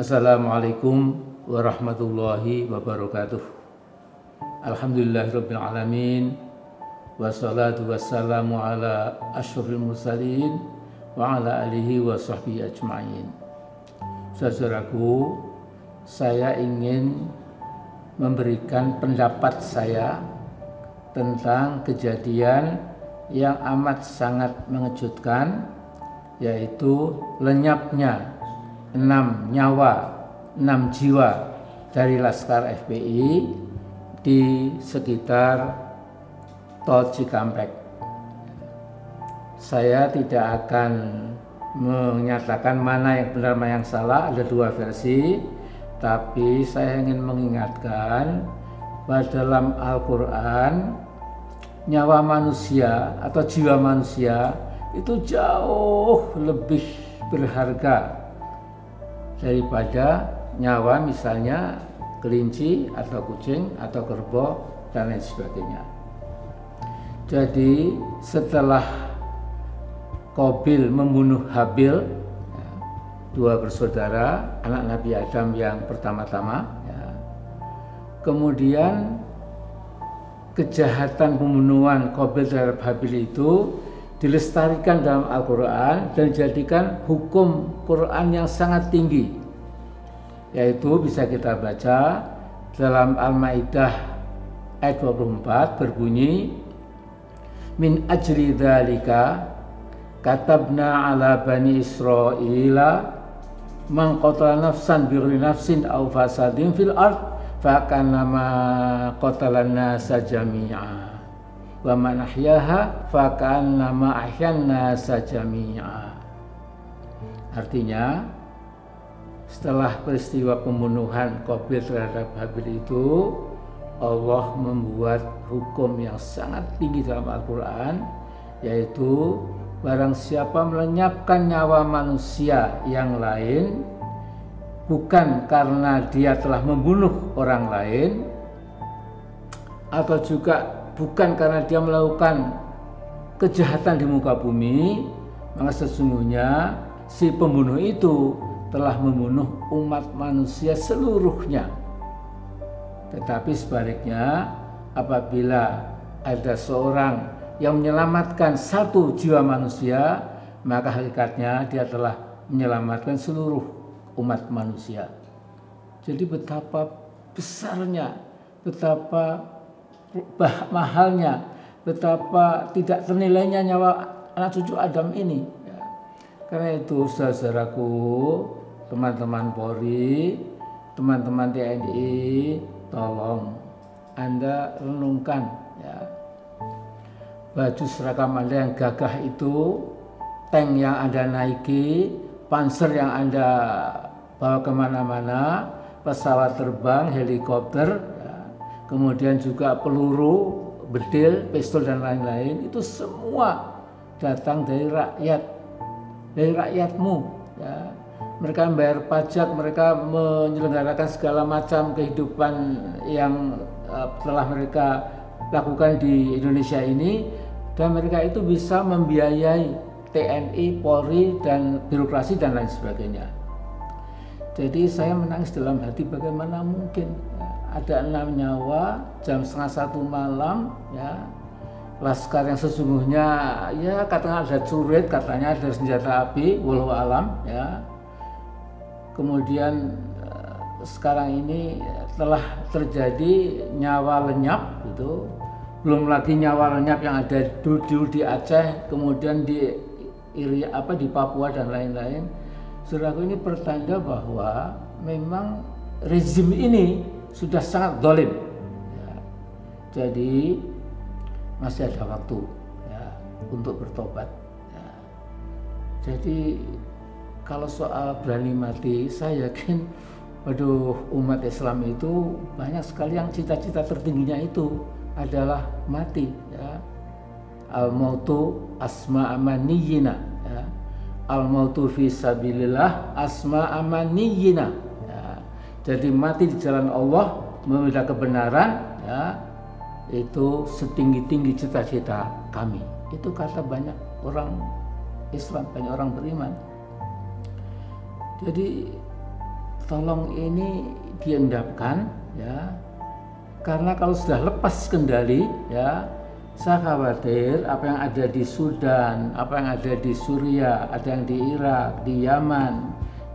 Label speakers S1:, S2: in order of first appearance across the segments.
S1: Assalamualaikum warahmatullahi wabarakatuh. Alhamdulillahirabbil alamin wassalatu wassalamu ala asyrafil mursalin wa ala alihi wa sahbihi ajma'in. Saudaraku, saya ingin memberikan pendapat saya tentang kejadian yang amat sangat mengejutkan yaitu lenyapnya enam nyawa, enam jiwa dari Laskar FPI di sekitar Tol Cikampek. Saya tidak akan menyatakan mana yang benar mana yang salah, ada dua versi, tapi saya ingin mengingatkan bahwa dalam Al-Quran nyawa manusia atau jiwa manusia itu jauh lebih berharga daripada nyawa misalnya kelinci atau kucing atau kerbau dan lain sebagainya. Jadi setelah Kobil membunuh Habil, ya, dua bersaudara, anak Nabi Adam yang pertama-tama, ya, kemudian kejahatan pembunuhan Kobil terhadap Habil itu dilestarikan dalam Al-Quran dan dijadikan hukum Quran yang sangat tinggi. Yaitu bisa kita baca dalam Al-Maidah ayat 24 berbunyi min ajri dzalika katabna ala bani israila man qatala nafsan bighairi nafsin aw fasadin fil ard fa kana ma qatala nasa jami'a wa man ahyaha fa ma ahyan nasa jami'a artinya setelah peristiwa pembunuhan Qabil terhadap Habil itu Allah membuat hukum yang sangat tinggi dalam Al-Quran yaitu barang siapa melenyapkan nyawa manusia yang lain bukan karena dia telah membunuh orang lain atau juga bukan karena dia melakukan kejahatan di muka bumi maka sesungguhnya si pembunuh itu telah membunuh umat manusia seluruhnya. Tetapi sebaliknya, apabila ada seorang yang menyelamatkan satu jiwa manusia, maka hakikatnya dia telah menyelamatkan seluruh umat manusia. Jadi betapa besarnya, betapa mahalnya, betapa tidak ternilainya nyawa anak cucu Adam ini. Ya. Karena itu saudaraku, teman-teman Polri, teman-teman TNI, tolong Anda renungkan ya. Baju seragam Anda yang gagah itu, tank yang Anda naiki, panser yang Anda bawa ke mana-mana, pesawat terbang, helikopter. Kemudian juga peluru, bedil, pistol dan lain-lain, itu semua datang dari rakyat, dari rakyatmu. Ya mereka membayar pajak, mereka menyelenggarakan segala macam kehidupan yang uh, telah mereka lakukan di Indonesia ini dan mereka itu bisa membiayai TNI, Polri dan birokrasi dan lain sebagainya. Jadi saya menangis dalam hati bagaimana mungkin ada enam nyawa jam setengah satu malam ya. Laskar yang sesungguhnya ya katanya ada curit katanya ada senjata api walau alam ya. Kemudian eh, sekarang ini telah terjadi nyawa lenyap itu belum lagi nyawa lenyap yang ada dulu di Aceh kemudian di iri apa di Papua dan lain-lain. Saudaraku ini pertanda bahwa memang rezim ini sudah sangat dolim ya. jadi masih ada waktu ya, untuk bertobat ya. jadi kalau soal berani mati, saya yakin, waduh umat Islam itu banyak sekali yang cita-cita tertingginya itu adalah mati. Ya. Al mautu asma amaniyina. Ya. Al mautu fi sabilillah asma amaniyina. Jadi mati di jalan Allah membela kebenaran. Ya, itu setinggi-tinggi cita-cita kami. Itu kata banyak orang Islam, banyak orang beriman. Jadi tolong ini diendapkan ya karena kalau sudah lepas kendali ya saya khawatir apa yang ada di Sudan, apa yang ada di Suriah, ada yang di Irak, di Yaman,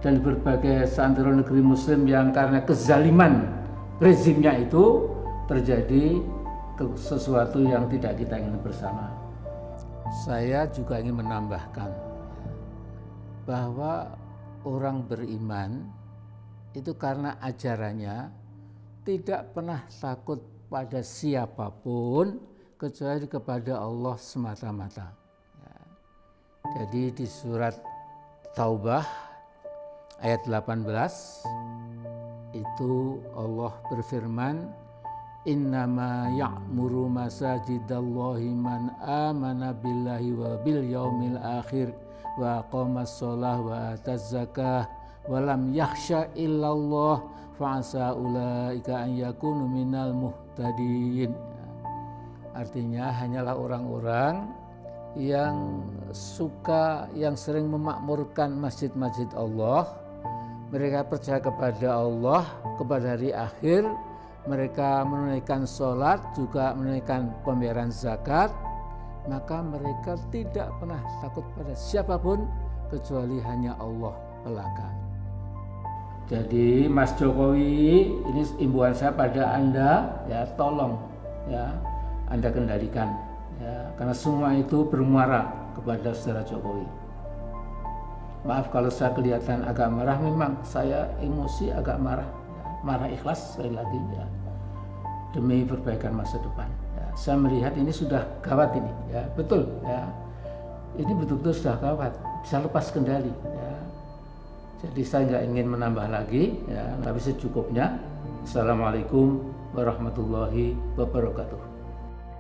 S1: dan berbagai santero negeri Muslim yang karena kezaliman rezimnya itu terjadi sesuatu yang tidak kita ingin bersama. Saya juga ingin menambahkan bahwa orang beriman itu karena ajarannya tidak pernah takut pada siapa pun kecuali kepada Allah semata-mata. Ya. Jadi di surat Taubah ayat 18 itu Allah berfirman Innama ya'muru masajidallahi man amana billahi wa bil yaumil akhir wa aqamas sholah wa ataz zakah wa lam yakhsha illallah fa'asa ulaika an yakunu minal muhtadin. Artinya hanyalah orang-orang yang suka yang sering memakmurkan masjid-masjid Allah mereka percaya kepada Allah kepada hari akhir mereka menunaikan sholat, juga menunaikan pembayaran zakat, maka mereka tidak pernah takut pada siapa pun kecuali hanya Allah belaka. Jadi Mas Jokowi ini imbuan saya pada Anda ya tolong ya Anda kendalikan ya karena semua itu bermuara kepada saudara Jokowi. Maaf kalau saya kelihatan agak marah memang saya emosi agak marah marah ikhlas sekali lagi ya demi perbaikan masa depan. Ya, saya melihat ini sudah gawat ini, ya betul ya. Ini betul-betul sudah gawat, bisa lepas kendali. Ya. Jadi saya nggak ingin menambah lagi, ya, tapi secukupnya. Assalamualaikum warahmatullahi wabarakatuh.